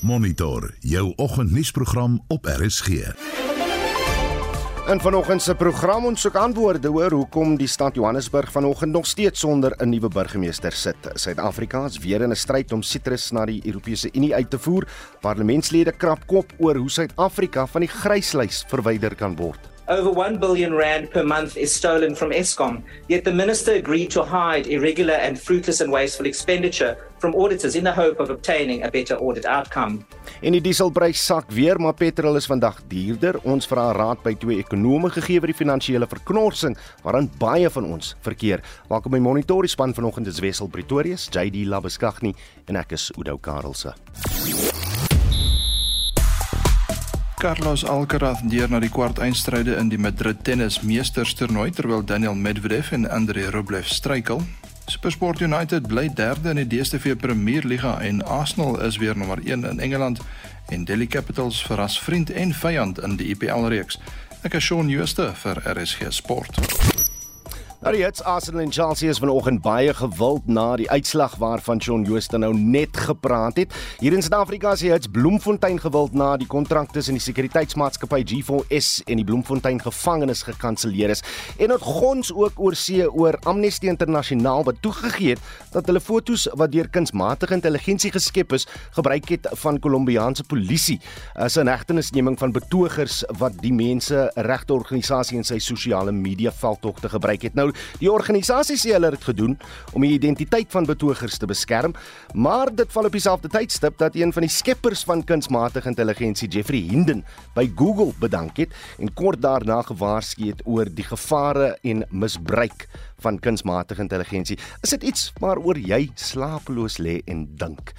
Monitor jou oggendnuusprogram op RSG. In vanoggend se program ons soek antwoorde oor hoekom die stad Johannesburg vanoggend nog steeds sonder 'n nuwe burgemeester sit. Suid-Afrika is weer in 'n stryd om sitrus na die Europese Unie uit te voer. Parlementslede krap kop oor hoe Suid-Afrika van die gryslys verwyder kan word. Over 1 billion rand per month is stolen from Eskom, yet the minister agreed to hide irregular and fruitless and wasteful expenditure from auditors in the hope of obtaining a better audit outcome. En die dieselprys sak weer, maar petrol is vandag duurder. Ons vra raad by twee ekonome gegee oor die finansiële verknorsing waarin baie van ons verkeer. Welkom by Monitor, die span vanoggend is Wessel Pretorius, JD Labeskagni en ek is Oudo Karelse. Carlos Alcaraz deur na die kwart eindstryde in die Madrid Tennis Meesterstoernooi terwyl Daniel Medvedev en Andrei Rublev struikel. SuperSport United bly derde in die DStv Premierliga en Arsenal is weer nommer 1 in Engeland en Delhi Capitals verras vriend en vyand in die IPL reeks. Ek is Shaun Schuster vir RSG Sport. Nou die Hits Arsenal en Chelsea is vanoggend baie gewild na die uitslag waarvan John Jooste nou net gepraat het. Hier in Suid-Afrika is die Hits Bloemfontein gewild na die kontrak tussen die sekuriteitsmaatskappy G4S en die Bloemfontein gevangenes gekanselleer is. En dit gons ook oor see oor Amnesty Internasionaal wat toegegee het dat hulle fotos wat deur kunsmatige intelligensie geskep is, gebruik het van Kolombiaanse polisie as 'n hegtenisneming van betogers wat die mense regteorganisasie in sy sosiale media veldtogte gebruik het. Nou Nou, die organisasie sê hulle het dit gedoen om die identiteit van betogers te beskerm, maar dit val op dieselfde tydstip dat een van die skeppers van kunsmatige intelligensie, Jeffrey Hinden, by Google bedank het en kort daarna gewaarsku het oor die gevare en misbruik van kunsmatige intelligensie. Is dit iets waaroor jy slapeloos lê en dink?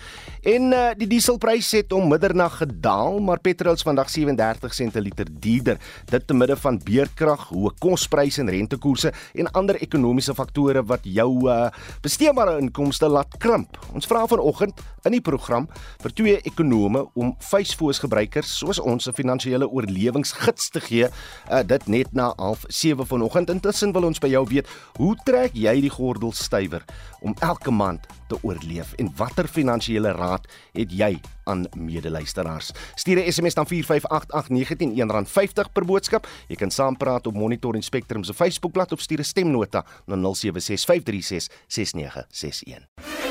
En uh, die dieselprys het om middernag gedaal, maar petrol is vandag 37 sent per liter duurder. Dit te midde van beerkrag, hoë kospryse en rentekoerse en ander ekonomiese faktore wat jou uh, besteedbare inkomste laat krimp. Ons vra vanoggend in die program vir twee ekonome om Facefoos gebruikers soos ons 'n finansiële oorlewingsgids te gee. Uh, dit net na 07:30 vanoggend. Intussen wil ons by jou weet, hoe trek jy die gordel stywer om elke maand te oorleef en watter finansiële raad het jy aan medeluisteraars? Stuur 'n SMS dan 4588919 R50 per boodskap. Jy kan saampraat op Monitor en Spectrum se Facebookblad of stuur 'n stemnota na 0765366961.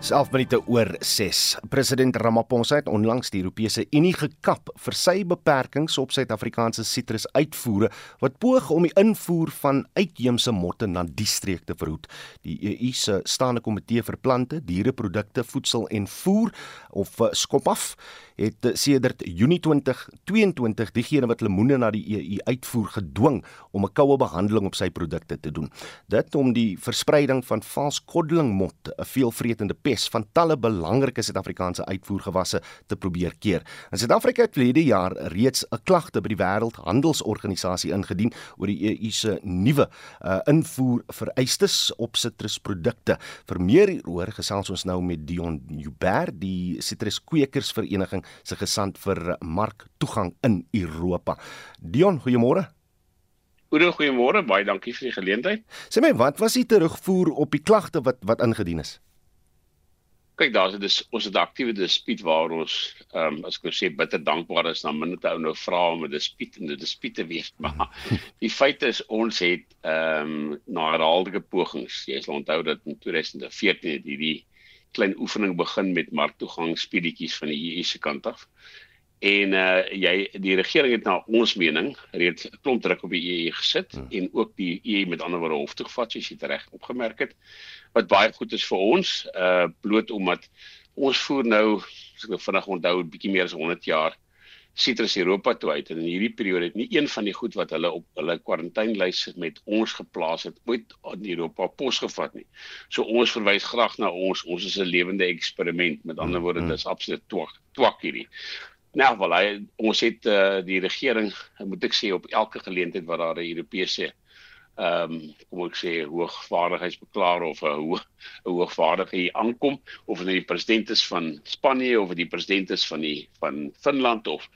11 minute oor 6. President Ramaphosa het onlangs die Europese Unie gekap vir sy beperkings op Suid-Afrikaanse sitrusuitvoere wat poog om die invoer van uitheemse motte na die streek te verhoed. Die EU se staande komitee vir plante, diereprodukte, voedsel en voer of eh, skopaf het sedert Junie 2022 diegene wat lemoene na die EU uitvoer gedwing om 'n koue behandeling op sy produkte te doen. Dit om die verspreiding van vals koddelingmot, 'n veelvretende pes van talle belangrike Suid-Afrikaanse uitvoergewasse te probeer keer. In Suid-Afrika het verlede jaar reeds 'n klagte by die Wêreldhandelsorganisasie ingedien oor die EU se nuwe uh, invoer vereistes op sitrusprodukte. Vir meer hieroor gesels ons nou met Dion Joubert, die sitruskwekersvereniging se gesant vir marktoegang in Europa. Dion, goeiemôre. Goeie goeiemôre, baie dankie vir die geleentheid. Sê my, wat was die terugvoer op die klagte wat wat ingedien is? Kyk, daar's dit is ons het 'n aktiewe dispuut waar ons ehm um, as ek nou sê bitter dankbaar is dan minute ou nou vra om 'n dispuut en 'n dispuut te wees, maar die feit is ons het ehm um, na herhaaldelike pogings, jy sal onthou dat in 2014 het hierdie klein oefening begin met marktoegang speletjies van die EU se kant af. En uh jy die regering het na ons mening reeds 'n klomp druk op die EU gesit hmm. en ook die EU met ander woorde hof toe gevat soos jy reg opgemerk het. Wat baie goed is vir ons uh bloot omdat ons voer nou as ek nou vinnig onthou 'n bietjie meer as 100 jaar sitrus Europa toe uit en in hierdie periode het nie een van die goed wat hulle op hulle kwarantynlys met ons geplaas het ooit in Europa posgevat nie. So ons verwys graag na ons ons is 'n lewende eksperiment. Met ander woorde mm-hmm. dis absoluut twak twak hierdie. Nou wel hy ons het uh, die regering moet ek sê op elke geleentheid wat daar 'n Europese ehm um, kom ek sê hoogvaardigheidsbeklaar of 'n hoë 'n hoogvaardige hier aankom of nou die president is van Spanje of die president is van die van Finland of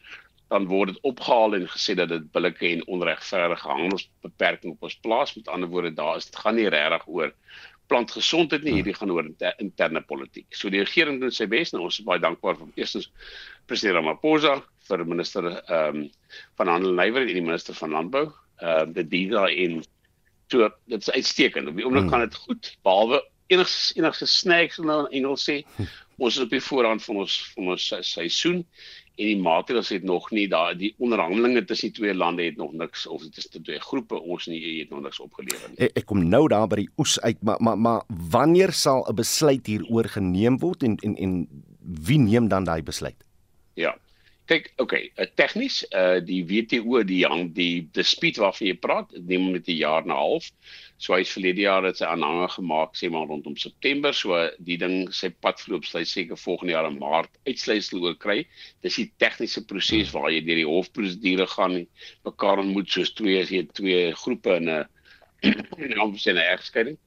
dan word dit opgehaal en gesê dat dit billike en onregverdige handelsbeperking op ons plaas met ander woorde daar is dit gaan nie regtig oor plant gesondheid nie, hierdie gaan oor inter, interne politiek. So die regering doen sy bes en ons is baie dankbaar vir eerstens president Ramaphosa vir minister ehm um, van handel en nywerheid en die minister van landbou. Ehm dit dien daar in so dit is uitstekend. Op die oomblik hmm. gaan dit goed behalwe enigs enigste snacks nou in Engels sê. Ons is op die voorrand van ons van ons seisoen en die maatreëls het nog nie daar die onderhandelinge tussen die twee lande het nog niks of dit is te twee groepe ons nie het nog niks opgelewer nie. Ek, ek kom nou daar by die oes uit maar maar maar wanneer sal 'n besluit hieroor geneem word en en en wie neem dan daai besluit? Ja. Kyk, okay, uh, tegnies uh die WTO die hang die dispuut waarvan jy praat, neem met 'n jaar en 'n half. So hy's verlede jaar het sy aanhanger gemaak sê maar rondom September, so die ding sy pad verloop sy seker volgende jaar in Maart uitsluitsel oor kry. Dis die tegniese proses waar jy deur die hofprosedure gaan mekaar ontmoet soos twee as jy twee groepe in 'n in 'n omsene egskeiding.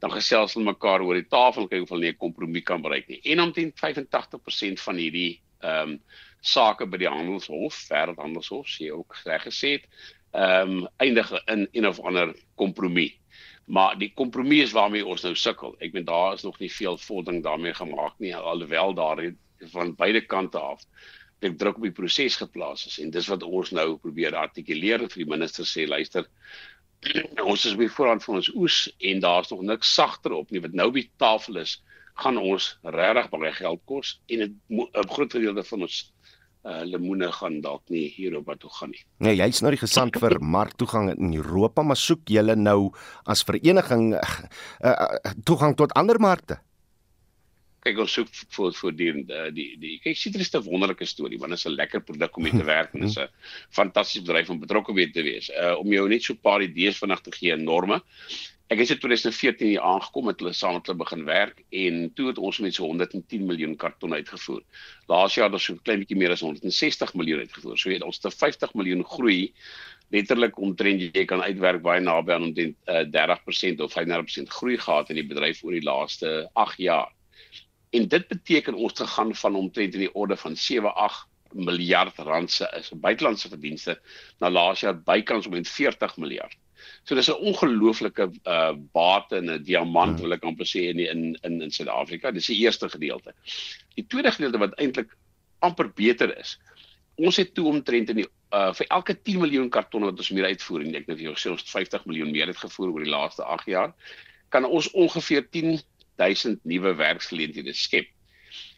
Dan gesels hulle mekaar oor die tafel kyk of hulle 'n kompromie kan bereik nie. En omtrent 85% van hierdie ehm um, sake by die handelshof, wêreldhandelshof, sê ook reg gesê het, ehm um, eindig in een of ander kompromie. Maar die kompromie waarmee ons nou sukkel, ek meen daar is nog nie veel vordering daarmee gemaak nie alhoewel daar van beide kante af ek druk op die proses geplaas is. En dis wat ons nou probeer artikuleer vir die minister sê luister ons is by voorhand van ons oes en daar's nog niks sagter op nie. Wat nou die tafel is gaan ons regtig baie geld kos en 'n groot gedeelte van ons uh, lemoene gaan dalk nie Europa toe gaan nie. Nee, jy's nou die gesant vir marktoegang in Europa, maar soek julle nou as vereniging uh, uh, toegang tot ander markte? Kyk ons soek vir vir die die die kyk sitrus te wonderlike storie want dit is 'n lekker produk om mee te werk en dit is 'n fantastiese bedryf om betrokke by te wees. Uh om jou net so 'n paar idees vinnig te gee norme. Ek het in 2014 hier aangekom met hulle saam met hulle begin werk en toe het ons met so 110 miljoen karton uitgevoer. Laas jaar het ons so 'n klein bietjie meer as 160 miljoen uitgevoer. So het ons te 50 miljoen groei letterlik omtrent jy kan uitwerk baie naby aan omtrent uh, 30% of 35% groei gehad in die bedryf oor die laaste 8 jaar. En dit beteken ons te gaan van omtrent in die orde van 7-8 miljard rand se buitelandse verdienste na laas jaar bykans omtrent 40 miljard. So dis 'n ongelooflike uh bate en 'n diamant hmm. wil ek amper sê in in in in Suid-Afrika. Dis die eerste gedeelte. Die tweede gedeelte wat eintlik amper beter is. Ons het toe omtrent in die uh vir elke 10 miljoen kartonne wat ons meer uitvoer en ek vir jou sê ons 50 miljoen meer het gevoer oor die laaste 8 jaar, kan ons ongeveer 10000 nuwe werksgeleenthede skep.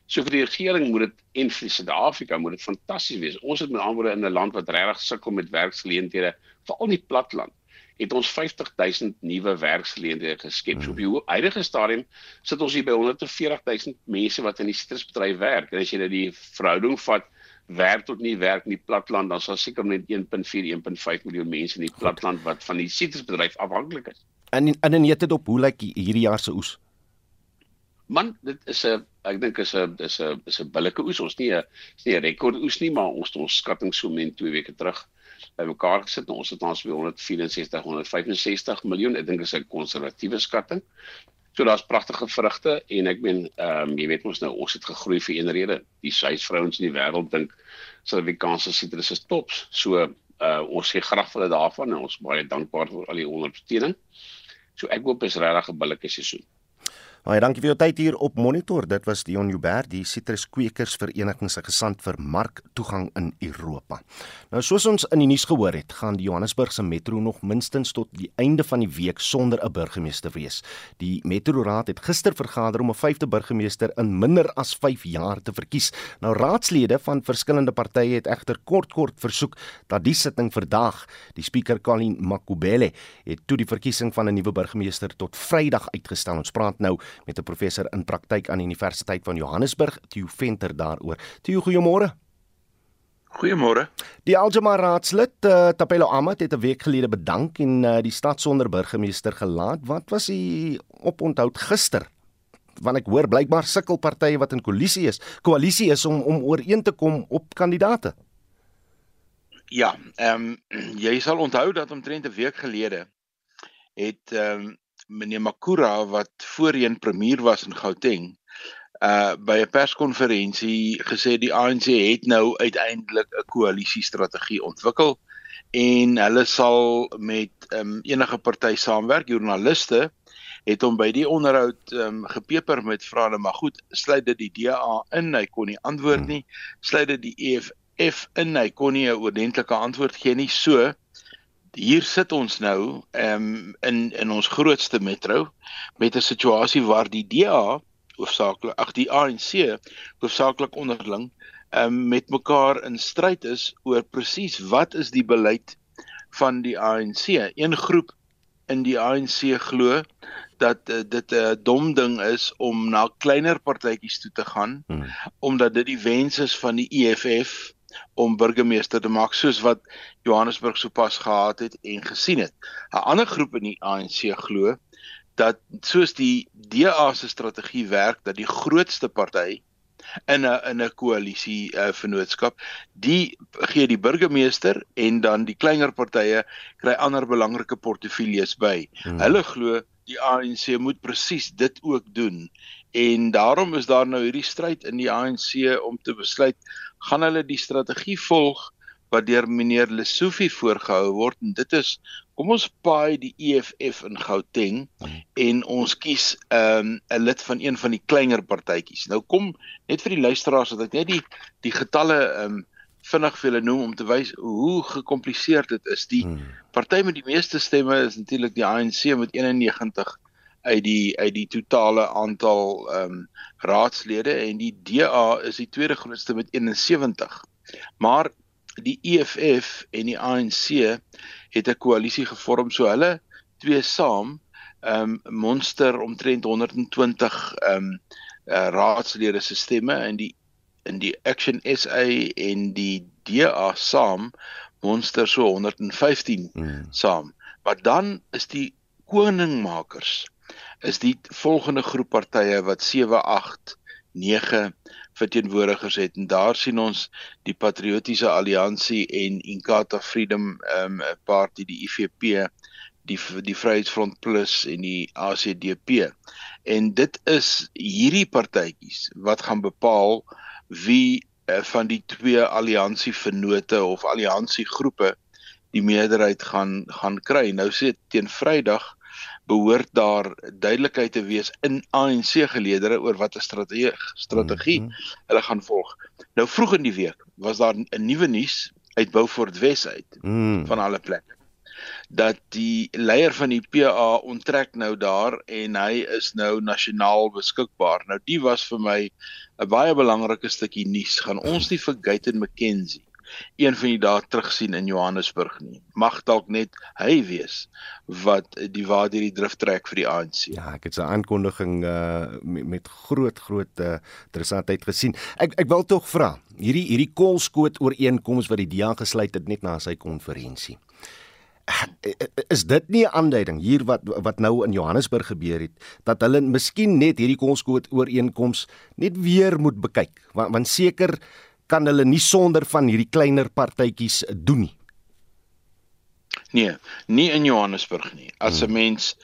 So vir die regering moet dit en vir Suid-Afrika moet dit fantasties wees. Ons het met ander woorde in 'n land wat regtig sukkel met werksgeleenthede, veral in die platteland het ons 50000 nuwe werksgeleenthede geskep. So op die huidige stadium sit ons hier by 140000 mense wat in die sitrusbedryf werk. En as jy nou die verhouding vat werk tot nie werk in die platland, dan sal seker net 1.4 1.5 miljoen mense in die platland wat van die sitrusbedryf afhanklik is. En in in net op hoe lyk hierdie jaar se oes? Man, dit is 'n ek dink is 'n is 'n is 'n billike oes. Ons nie 'n is nie 'n rekord oes nie, maar ons ons skatting so min 2 weke terug bymekaar gesit en ons het ons by 164 165 miljoen. Ek dink dit is 'n konservatiewe skatting. So daar's pragtige vrugte en ek meen ehm um, jy weet mos nou ons het gegroei vir een rede. Die suidvrouens in die wêreld dink Suid-Afrikaanse sitrus is tops. So uh ons sê graag vir hulle daarvan en ons baie dankbaar vir al die ondersteuning. So ek hoop is regtig 'n billike seisoen. Baie dankie vir jou tyd hier op Monitor. Dit was Dion Joubert, die Citruskwekers Vereniging se gesant vir marktoegang in Europa. Nou soos ons in die nuus gehoor het, gaan die Johannesburgse metro nog minstens tot die einde van die week sonder 'n burgemeester wees. Die metroraad het gister vergader om 'n vyfde burgemeester in minder as 5 jaar te verkies. Nou raadslede van verskillende partye het egter kort kort versoek dat die sitting verdaag. Die spreker Colin Makubele het toe die verkiesing van 'n nuwe burgemeester tot Vrydag uitgestel. Ons praat nou met 'n professor in praktyk aan die Universiteit van Johannesburg, Theo Venter daaroor. Theo, goeiemôre. Goeiemôre. Die Algemene Raadslid, uh, Tapelo Amat het 'n week gelede bedank en uh, die stad sonder burgemeester gelaat. Wat was die oponthou gister? Want ek hoor blykbaar sukkel partye wat in koalisie is, koalisie is om om ooreen te kom op kandidaate. Ja, ehm um, jy sal onthou dat omtrent 'n week gelede het ehm um, meneer Makura wat voorheen premier was in Gauteng uh by 'n perskonferensie gesê die ANC het nou uiteindelik 'n koalisiestrategie ontwikkel en hulle sal met um, enige party saamwerk joernaliste het hom by die onderhoud um, gepeper met vrae maar goed sluit dit die DA in? Hy kon nie antwoord hmm. nie. Sluit dit die EFF in? Hy kon nie 'n oordentlike antwoord gee nie. So hier sit ons nou um, in in ons grootste metro met 'n situasie waar die DA hoofsaaklik ag die ANC hoofsaaklik onderling um, met mekaar in stryd is oor presies wat is die beleid van die ANC. Een groep in die ANC glo dat uh, dit 'n uh, dom ding is om na kleiner partytjies toe te gaan hmm. omdat dit die wens is van die EFF om burgemeester te maak soos wat Johannesburg sopas gehad het en gesien het. 'n Ander groep in die ANC glo dat soos die DA se strategie werk dat die grootste party in 'n in 'n koalisie uh, vennootskap. Die gee die burgemeester en dan die kleiner partye kry ander belangrike portefeuilles by. Hmm. Hulle glo die ANC moet presies dit ook doen. En daarom is daar nou hierdie stryd in die ANC om te besluit gaan hulle die strategie volg wat deur meneer Lesofie voorgehou word en dit is kom ons paai die EFF in Gauteng en ons kies 'n um, lid van een van die kleiner partytjies. Nou kom net vir die luisteraars dat ek net die die getalle um vinnig vir julle noem om te wys hoe gekompliseerd dit is. Die hmm. party met die meeste stemme is natuurlik die ANC met 91 uit die uit die totale aantal um raadslede en die DA is die tweede grootste met 71. Maar die EFF en die ANC het 'n koalisie gevorm so hulle twee saam ehm um, monster omtrent 120 ehm um, uh, raadslede se stemme in die in die Action SA en die DA saam monster so 115 hmm. saam maar dan is die koningmakers is die volgende groep partye wat 7 8 9 verteenwoordigers het. En daar sien ons die Patriotiese Alliansie en Inkatha Freedom um Party die IFP die die Vryheidsfront Plus en die ACDP en dit is hierdie partytjies wat gaan bepaal wie uh, van die twee alliansie vennote of alliansie groepe die meerderheid gaan gaan kry. Nou sê teen Vrydag behoort daar duidelikheid te wees in ANC geleedere oor wat 'n strategie strategie mm -hmm. hulle gaan volg. Nou vroeg in die week was daar 'n nuwe nuus uit Beaufort Wes uit mm. van alle plekke dat die leier van die PA onttrek nou daar en hy is nou nasionaal beskikbaar. Nou die was vir my 'n baie belangrike stukkie nuus. Gaan ons nie vir Gayton McKenzie een van die dae terugsien in Johannesburg nie. Mag dalk net hy wees wat die waar hierdie drif trek vir die ANC. Ja, ek het sy aankondiging uh met, met groot groot uh, interessantheid gesien. Ek ek wil tog vra, hierdie hierdie kolskoot ooreenkoms wat die DA gesluit het net na sy konferensie. Is dit nie 'n aanduiding hier wat wat nou in Johannesburg gebeur het dat hulle miskien net hierdie kolskoot ooreenkoms net weer moet bekyk want, want seker kan hulle nie sonder van hierdie kleiner partytjies doen nie. Nee, nie in Johannesburg nie. As 'n hmm. mens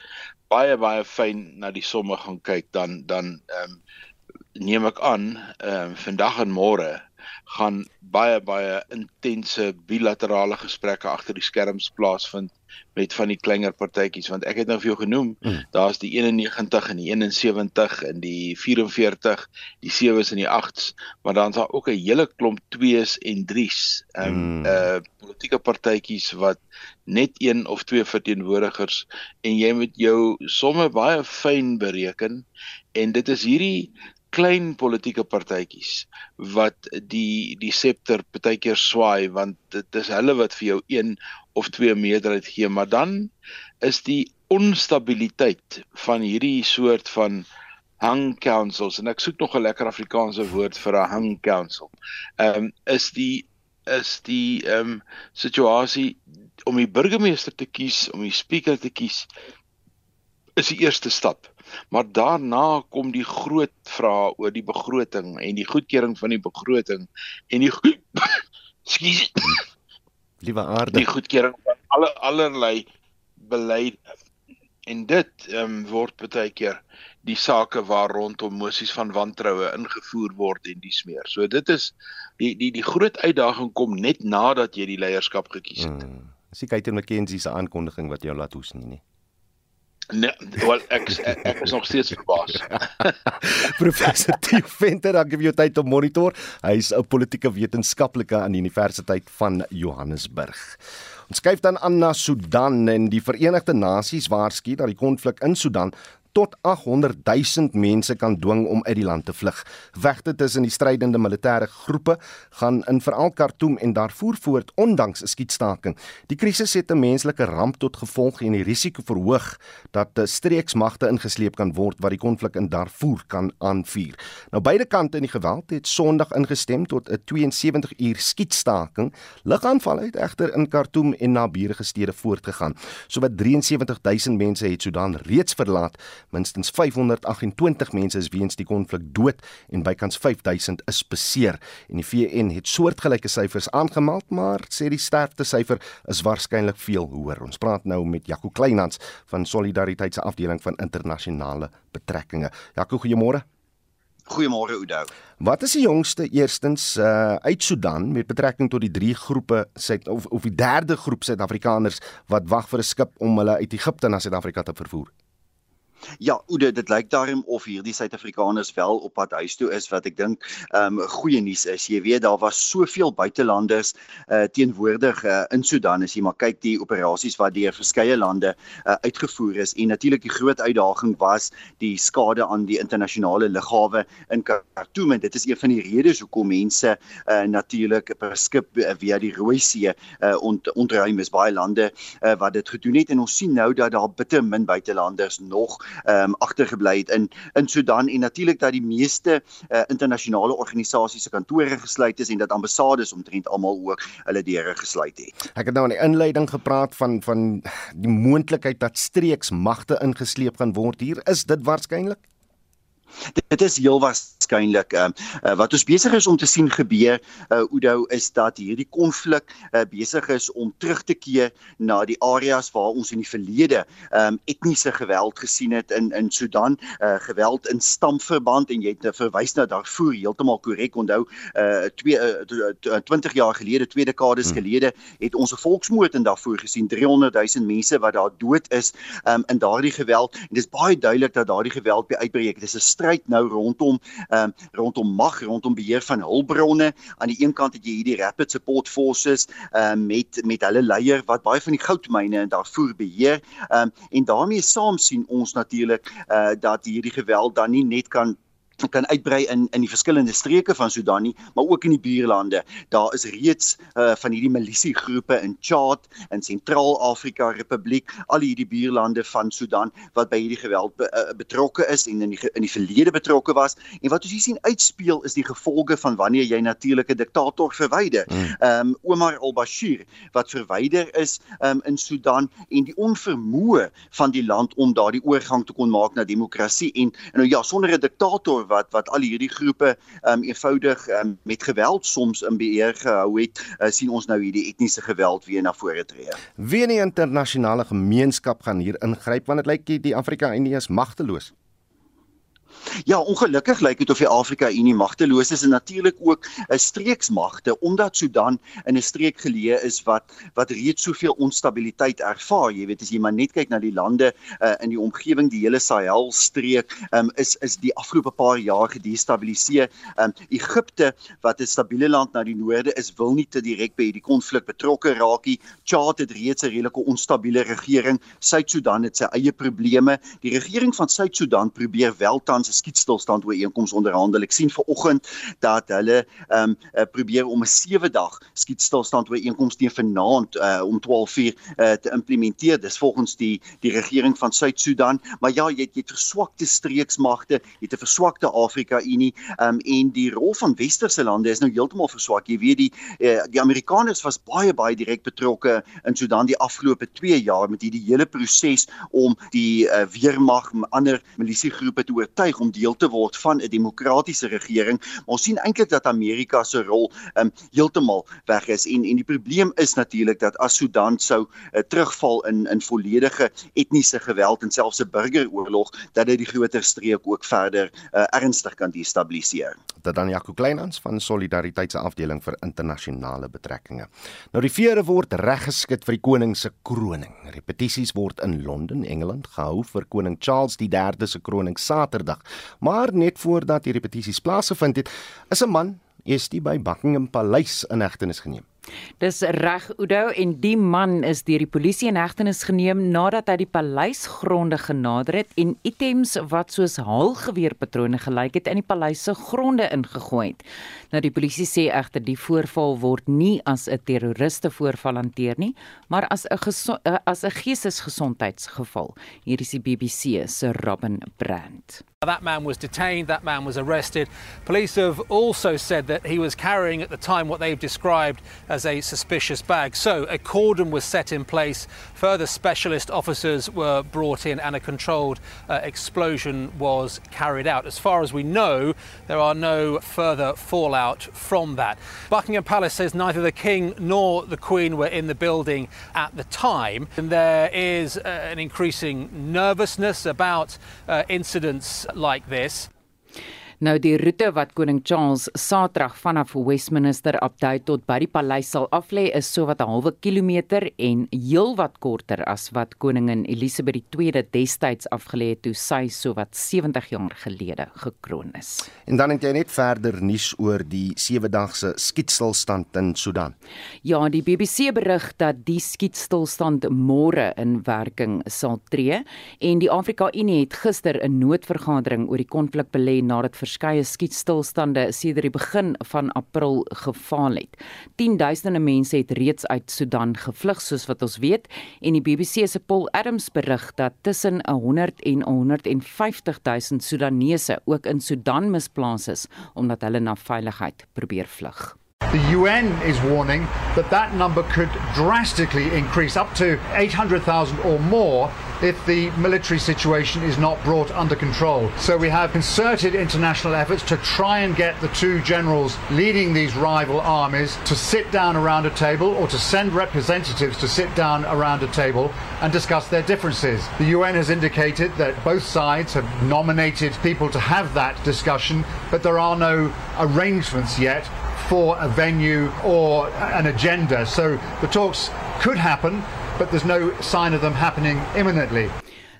baie baie fyn na die somme gaan kyk, dan dan ehm um, neem ek aan ehm um, vandag en môre gaan baie baie intense bilaterale gesprekke agter die skerms plaasvind met van die kleiner partytjies want ek het nou vir jou genoem mm. daar's die 91 en die 71 en die 44 die 7s en die 8s maar dan's daar ook 'n hele klomp 2s en 3s ehm um, mm. uh politieke partytjies wat net een of twee verteenwoordigers en jy moet jou somme baie fyn bereken en dit is hierdie klein politieke partytjies wat die die septer partykeer swaai want dit is hulle wat vir jou een of twee meerderheid gee maar dan is die onstabiliteit van hierdie soort van hang councils en ek soek nog 'n lekker Afrikaanse woord vir 'n hang council. Ehm um, is die is die ehm um, situasie om die burgemeester te kies, om die speaker te kies is die eerste stap. Maar daarna kom die groot vrae oor die begroting en die goedkeuring van die begroting en die Skus. Liewe aarde. Die goedkeuring van alle allerlei beleid en dit um, word baie keer die sake waar rondom mosies van wantroue ingevoer word en dis meer. So dit is die die die groot uitdaging kom net nadat jy die leierskap gekies het. Hmm. Dis die Kaitin McKenzie se aankondiging wat jou laat hoes nie nie. Nee, wel ek ek, ek is nog steeds verbaas. Professor Theo Venter, dankie vir jou tyd om monitor. Hy's 'n politieke wetenskaplike aan die Universiteit van Johannesburg. Ons skuif dan aan na Sudan en die Verenigde Nasies waarsku dat die konflik in Sudan tot 800 000 mense kan dwing om uit die land te vlug. Vegte tussen die strydende militêre groepe gaan in veral Khartoum en Darfur voort ondanks 'n skietstaking. Die krisis het 'n menslike ramp tot gevolg en die risiko verhoog dat streeksmagte ingesleep kan word wat die konflik in Darfur kan aanvuur. Nou beide kante in die geweld het Sondag ingestem tot 'n 72 uur skietstaking. Ligaanval het egter in Khartoum en naburige stede voortgegaan. Sowat 73 000 mense het Sudan reeds verlaat Minstens 528 mense is weens die konflik dood en bykans 5000 is beseer. En die VN het soortgelyke syfers aangemeld, maar sê die sterftesyfer is waarskynlik veel hoër. Ons praat nou met Jaco Kleinhans van Solidariteit se afdeling van internasionale betrekkinge. Jaco, goeiemôre. Goeiemôre Oudo. Wat is die jongste eerstens uh uit Sudan met betrekking tot die drie groepe Suid of of die derde groep Suid-Afrikaners wat wag vir 'n skip om hulle uit Egipte na Suid-Afrika te vervoer? Ja, Oude, dit lyk daarom of hierdie Suid-Afrikaners wel op pad huis toe is wat ek dink ehm um, goeie nuus is. Jy weet daar was soveel buitelanders uh teenwoordig uh, in Sudan as jy maar kyk die operasies wat deur verskeie lande uh, uitgevoer is. En natuurlik die groot uitdaging was die skade aan die internasionale lughawe in Khartoum. En dit is een van die redes hoekom mense uh natuurlik per skip uh, via die Rooi See uh ont, ontruim is. Baie lande uh, wat dit gedoen het. En ons sien nou dat daar bitter min buitelanders nog ehm um, agtergebly het in in Sudan en natuurlik dat die meeste uh, internasionale organisasies se kantore gesluit is en dat ambassades omtrent almal ook hulle deure gesluit het. Ek het nou in die inleiding gepraat van van die moontlikheid dat streeksmagte ingesleep gaan word hier. Is dit waarskynlik? Dit is heel waarskynlik uh, uh, wat ons besig is om te sien gebeur uh, Oudo is dat hierdie konflik uh, besig is om terug te keer na die areas waar ons in die verlede um, etniese geweld gesien het in in Sudan. Uh, geweld in stamverband en jy het verwys na Darfur heeltemal korrek onthou uh, twee uh, 20 jaar gelede twee dekades hmm. gelede het ons 'n volksmoord in Darfur gesien 300 000 mense wat daar dood is um, in daardie geweld. En dit is baie duidelik dat daardie geweld by uitbreek. Dit is 'n stryd nou rondom ehm um, rondom mag, rondom beheer van hulpbronne. Aan die een kant het jy hierdie Rapid Support Forces ehm um, met met hulle leier wat baie van die goudmyne in Darfur beheer. Ehm um, en daarmee saam sien ons natuurlik eh uh, dat hierdie geweld dan nie net kan kan uitbrei in in die verskillende streke van Sudan nie, maar ook in die buurlande. Daar is reeds uh van hierdie milisiegroepe in Chad en Sentraal-Afrika Republiek, al hierdie buurlande van Sudan wat by hierdie geweld be, uh, betrokke is en in die in die verlede betrokke was. En wat ons hier sien uitspeel is die gevolge van wanneer jy natuurlike diktator verwyder. Ehm um, Omar al-Bashir wat verwyder is um in Sudan en die onvermoë van die land om daardie oorgang te kon maak na demokrasie en, en nou ja, sonder 'n diktator wat wat al hierdie groepe um eenvoudig um, met geweld soms in beheer gehou het, uh, sien ons nou hierdie etniese geweld weer na vore tree. Wie in die internasionale gemeenskap gaan hier ingryp want dit lyk die Afrika Unie is magteloos. Ja, ongelukkig lyk dit of die Afrika Unie magteloos is en natuurlik ook 'n streeksmagte omdat Sudan in 'n streek geleë is wat wat reeds soveel onstabiliteit ervaar. Jy weet as jy maar net kyk na die lande uh, in die omgewing, die hele Sahel streek, um, is is die afgelope paar jaar gedestabiliseer. Um, Egipte wat 'n stabiele land na die noorde is, wil nie te direk by hierdie konflik betrokke raak nie. Chad het reeds 'n redelike onstabiele regering. Suid-Sudan het sy eie probleme. Die regering van Suid-Sudan probeer wel tans skietstilstand ooreenkoms onderhandel. Ek sien ver oggend dat hulle ehm um, uh, probeer om 'n 7 dag skietstilstand ooreenkoms teen vanaand uh, om 12:00 uh, te implementeer. Dis volgens die die regering van Suid-Sudan. Maar ja, jy het jy het verswakte streeksmagte, jy het 'n verswakte Afrika Unie ehm um, en die rol van westerse lande is nou heeltemal verswak. Jy weet die uh, die Amerikaners was baie baie direk betrokke in Sudan die afgelope 2 jaar met hierdie hele proses om die uh, weermag en ander milisiegroepe te oortuig om deel te word van 'n demokratiese regering. Maar ons sien eintlik dat Amerika se rol um heeltemal weg is en en die probleem is natuurlik dat as Sudan sou uh, terugval in in volledige etniese geweld en selfs 'n burgeroorlog dat dit die groter streek ook verder uh, ernstig kan destabiliseer. Dit dan Jaco Kleinhans van Solidariteit se afdeling vir internasionale betrekkinge. Nou die vere word reggeskit vir die koning se kroning. Repetisies word in Londen, Engeland gehou vir koning Charles III se kroning Saterdag. Maar net voordat die repetisies plaasgevind het, is 'n man eers die by Buckingham Paleis in hegtenis geneem. Dis reg Udo en die man is deur die polisie in hegtenis geneem nadat hy die paleisgronde genader het en items wat soos haalgeweerpatrone gelyk het in die paleis se gronde ingegooi het. Nou die polisie sê egter die voorval word nie as 'n terroriste voorval hanteer nie, maar as 'n as 'n geestesgesondheidsgeval. Hier is die BBC se Robin Brandt. That man was detained, that man was arrested. Police have also said that he was carrying at the time what they've described as a suspicious bag. So a cordon was set in place, further specialist officers were brought in, and a controlled uh, explosion was carried out. As far as we know, there are no further fallout from that. Buckingham Palace says neither the King nor the Queen were in the building at the time, and there is uh, an increasing nervousness about uh, incidents like this. Nou die roete wat koning Charles Saterdag vanaf Westminster Abdij tot by die paleis sal aflê is sowat 'n halwe kilometer en heelwat korter as wat koningin Elizabeth II destyds afgelê het toe sy sowat 70 jaar gelede gekroon is. En dan het jy net verder nuus oor die sewe-dagse skietstilstand in Sudan. Ja, die BBC berig dat die skietstilstand môre in werking sal tree en die Afrika Unie het gister 'n noodvergadering oor die konflik belê nadat verskeie skietstilstande sedert die begin van April gefaal het. Tienduisende mense het reeds uit Sudan gevlug soos wat ons weet en die BBC se Paul Adams berig dat tussen 100 en 150 000 Sudanese ook in Sudan misplaas is omdat hulle na veiligheid probeer vlug. The UN is warning that that number could drastically increase up to 800,000 or more if the military situation is not brought under control. So we have concerted international efforts to try and get the two generals leading these rival armies to sit down around a table or to send representatives to sit down around a table and discuss their differences. The UN has indicated that both sides have nominated people to have that discussion, but there are no arrangements yet for a venue or an agenda. So the talks could happen, but there's no sign of them happening imminently.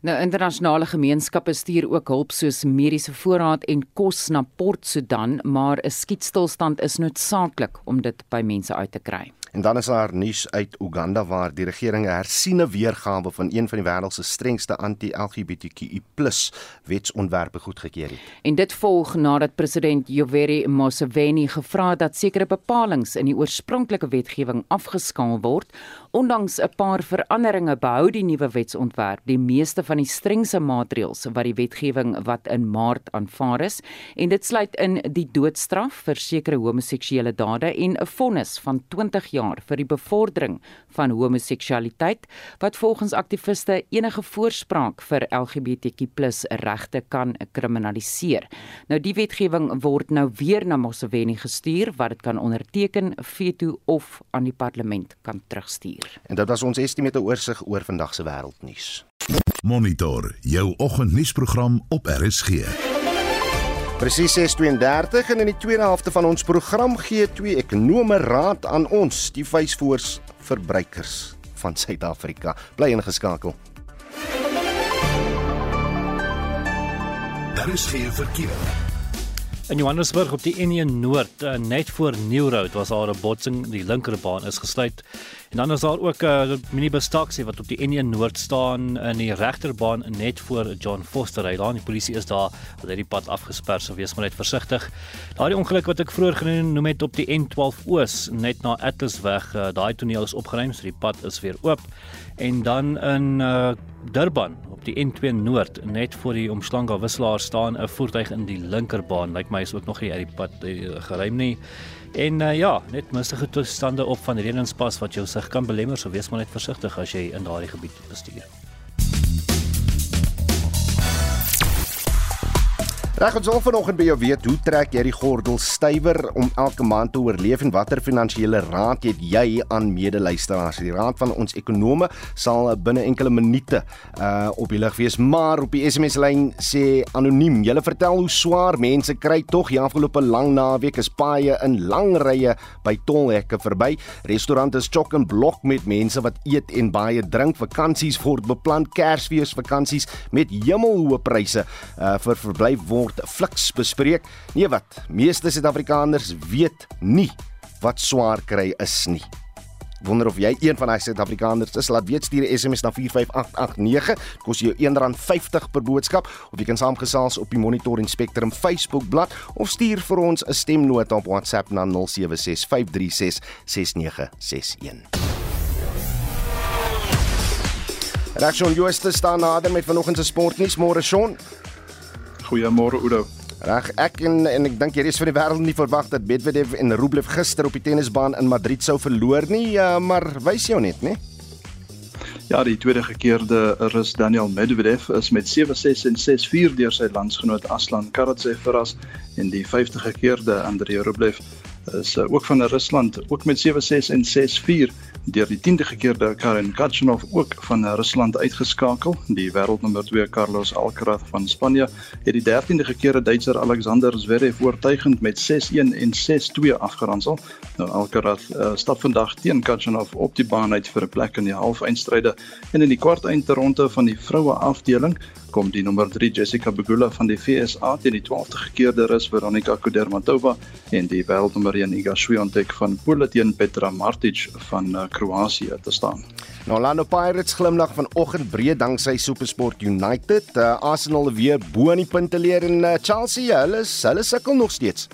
Nou internasionale gemeenskappe stuur ook hulp soos mediese voorraad en kos na Port Sudan, maar 'n skietstilstand is noodsaaklik om dit by mense uit te kry. En dan is daar nuus uit Uganda waar die regering 'n hersiene weergawe van een van die wêreld se strengste anti-LGBTQI+ wetsontwerpe goedgekeur het. En dit volg nadat president Yoweri Museveni gevra het dat sekere bepalinge in die oorspronklike wetgewing afgeskaal word. Ondanks 'n paar veranderinge behou die nuwe wetsontwerp die meeste van die strengste maatreëls wat die wetgewing wat in Maart aanvaar is en dit sluit in die doodstraf vir sekere homoseksuele dade en 'n vonnis van 20 jaar vir die bevordering van homoseksualiteit wat volgens aktiviste enige voorspraak vir LGBTQ+ regte kan kriminaliseer. Nou die wetgewing word nou weer na Moseveni gestuur wat dit kan onderteken, veto of aan die parlement kan terugstuur. En dit was ons estimate oorsig oor vandag se wêreldnuus. Monitor jou oggendnuusprogram op RSG. Presies 6:32 en in die tweede helfte van ons program gee twee ekonome raad aan ons, die Faceforce verbruikers van Suid-Afrika. Bly ingeskakel. Daar is geen verkeer. In Johannesburg op die N1 Noord, uh, net voor Nieuwroad, was daar 'n botsing, die linkerbaan is gesluit. En dan is daar ook 'n uh, minibus taxi wat op die N1 Noord staan in die regterbaan net voor John Foster. Hy laat die polisie is daar, hulle het die pad afgesper, so wees maar net versigtig. Daardie ongeluk wat ek vroeër genoem het op die N12 Oos, net na Atlasweg, uh, daai toneel is opgeruim, so die pad is weer oop. En dan in uh, Durban die N2 Noord net voor die omslange wisselaar staan 'n voertuig in die linkerbaan. Lyk my is ook nog nie uit die pad uh, geruim nie. En uh, ja, net mistige toestande op van Renenspas wat jou sig kan belemmer, so wees maar net versigtig as jy in daardie gebied bestuur. Reg ons wil vanoggend by jou weet hoe trek jy die gordel stywer om elke maand te oorleef en watter finansiële raad het jy aan medeluisteraars? Die raad van ons ekonome sal binne enkele minute uh op die lig wees, maar op die SMS lyn sê anoniem, julle vertel hoe swaar mense kry tog die afgelope lang naweek is paaie in lang rye by tolhekke verby. Restaurante is chok en blok met mense wat eet en baie drink. Vakansies word beplan, Kersfees vakansies met hemelhoë pryse uh vir verblyf word fliks bespreek. Nee wat, meeste Suid-Afrikaners weet nie wat swaar kry is nie. Wonder of jy een van daai Suid-Afrikaners is. Laat weet stuur 'n SMS na 45889. Dit kos jou R1.50 per boodskap of jy kan saamgesels op die Monitor en Spectrum Facebook bladsy of stuur vir ons 'n stemnota op WhatsApp na 0765366961. Rachel Jooste staan nader met vanoggend se sportnuus. Môre Shaun. Goeiemôre Oudo. Reg, ek en en ek dink hier is vir die wêreld nie verwag dat Medvedev en Rublev gister op die tennisbaan in Madrid sou verloor nie, uh, maar wys jou net, né? Ja, die tweede gekeerde Rus Daniel Medvedev is met 7-6 en 6-4 deur sy landsgenoot Aslan Karatsev verras en die 50 gekeerde Andrei Rublev is uh, ook van Rusland ook met 7-6 en 6-4 deur die 10de gekeerde Karen Khachanov ook van Rusland uitgeskakel. Die wêreldnommer 2 Carlos Alcaraz van Spanje het die 13de gekeerde Duitser Alexander Zverev oortuigend met 6-1 en 6-2 afgeronsel. Nou Alcaraz uh, stap vandag teen Khachanov op die baan uit vir 'n plek in die halfeindstryde en in die kwartfinale van die vroue afdeling kom die nommer 3 Jessica Pegula van die FSA teen die 12de gekeerde Rus Veronika Kudermatova en die wêreldnommer 1 Iga Swiatek van Polen teen Petra Martic van uh, Kroasie te staan. Nou Orlando Pirates glimlag vanoggend breed danksy SuperSport United. Uh, Arsenal weer bo in die punte leer en uh, Chelsea, hulle hulle sukkel nog steeds.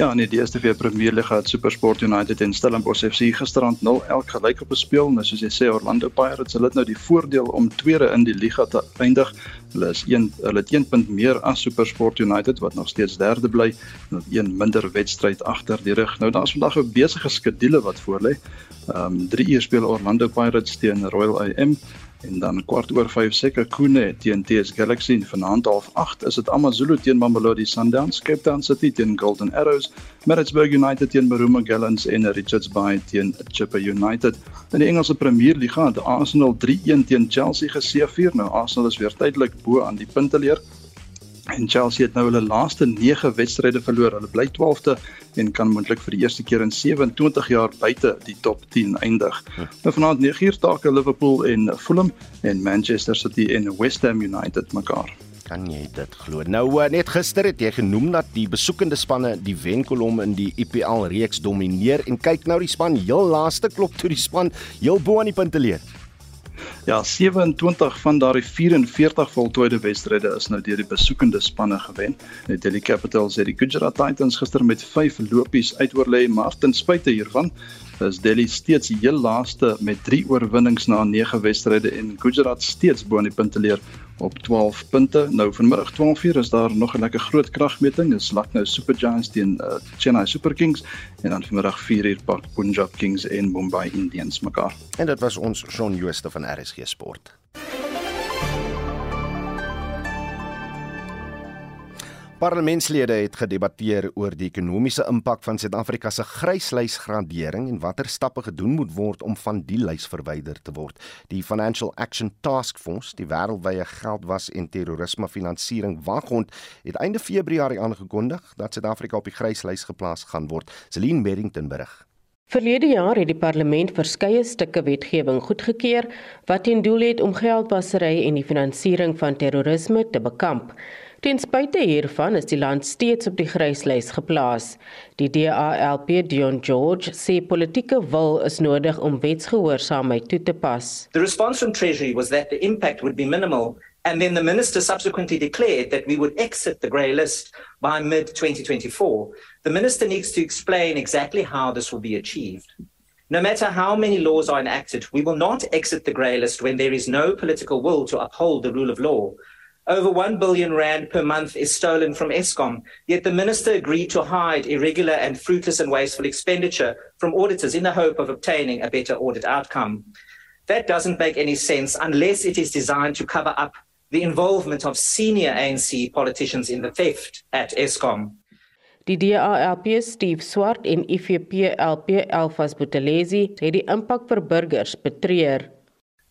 Ja, nee, die eerste vir Premier League het SuperSport United en Stellenbosch FC gisterand 0 elk gelyk op gespeel. Nou soos jy sê Orlando Pirates, hulle het nou die voordeel om tweede in die liga te eindig. Hulle is een hulle het 1 punt meer as SuperSport United wat nog steeds derde bly met een minder wedstryd agter die rug. Nou daar's vandag 'n besige skedule wat voorlê. Ehm um, 3 uur speel Orlando Pirates teen Royal AM en dan kwart oor 5 seker Kune teen TS Galaxy en vanaand half 8 is dit AmaZulu teen Mamelodi Sundowns, Cape Town City teen Golden Arrows, Maritzburg United teen Maruma Gallants en Richards Bay teen Chippa United. In die Engelse Premier Liga het Arsenal 3-1 teen Chelsea geseëvier. Nou Arsenal is weer tydelik bo aan die punteleer. En Chelsea het nou hulle laaste 9 wedstryde verloor. Hulle bly 12de en kan moontlik vir die eerste keer in 27 jaar buite die top 10 eindig. Hm. Nou vanaand 9uur take Liverpool en Fulham en Manchester City en West Ham United mekaar. Kan jy dit glo? Nou uh, net gister het jy genoem dat die besoekende spanne die wenkolom in die IPL reeks domineer en kyk nou die span heel laaste klop toe die span heel bo aan die punte leer. Ja, 27 van daardie 44 voltooide wedstryde is nou deur die besoekende spanne gewen. Die Delhi Capitals het die Gujarat Titans gister met 5 lopies uitoorlê, maar ten spyte hiervan is Delhi steeds heel laaste met 3 oorwinnings na 9 wedstryde en Gujarat steeds bo aan die punteleer op 12 punte. Nou vanmiddag 12:00 is daar nog 'n lekker groot kragmeting. Dit is Lucknow Super Giants teen uh, Chennai Super Kings en dan vanmiddag 4:00 pak Punjab Kings en Mumbai Indians mekaar. En dit was ons Shaun Jooste van RSG Sport. Parlementslede het gedebatteer oor die ekonomiese impak van Suid-Afrika se gryslysgradering en watter stappe gedoen moet word om van die lys verwyder te word. Die Financial Action Task Force, die wêreldwye geldwas en terrorisme finansiering waghond, het einde Februarie aangekondig dat Suid-Afrika op die gryslys geplaas gaan word. Celine Merrington berig. Verlede jaar het die parlement verskeie stukke wetgewing goedgekeur wat ten doel het om geldwasery en die finansiering van terrorisme te bekamp. Ten spyte hiervan is die land steeds op die gryslys geplaas. Die DALP Dion George sê politieke wil is nodig om wetsgehoorsaamheid toe te pas. The response from Treasury was that the impact would be minimal and then the minister subsequently declared that we would exit the grey list by mid 2024. The minister needs to explain exactly how this will be achieved. No matter how many laws are enacted, we will not exit the grey list when there is no political will to uphold the rule of law. Over 1 billion rand per month is stolen from Eskom, yet the minister agreed to hide irregular and fruitless and wasteful expenditure from auditors in the hope of obtaining a better audit outcome. That doesn't make any sense unless it is designed to cover up the involvement of senior ANC politicians in the theft at Eskom. Die DALP Steve Swart en IFP LP Elfas Buthelezi het die impak vir burgers betreur.